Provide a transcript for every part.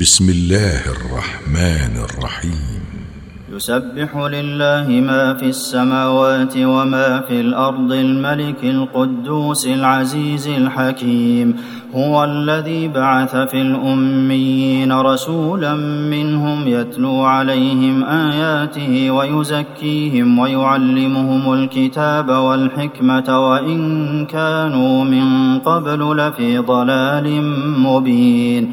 بسم الله الرحمن الرحيم. يسبح لله ما في السماوات وما في الأرض الملك القدوس العزيز الحكيم. هو الذي بعث في الأميين رسولا منهم يتلو عليهم آياته ويزكيهم ويعلمهم الكتاب والحكمة وإن كانوا من قبل لفي ضلال مبين.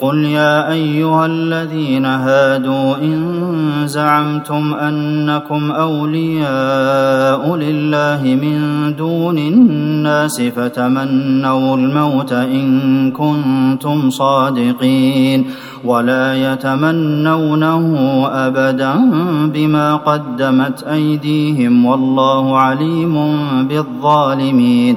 قل يا ايها الذين هادوا ان زعمتم انكم اولياء لله من دون الناس فتمنوا الموت ان كنتم صادقين ولا يتمنونه ابدا بما قدمت ايديهم والله عليم بالظالمين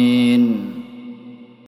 الظالمين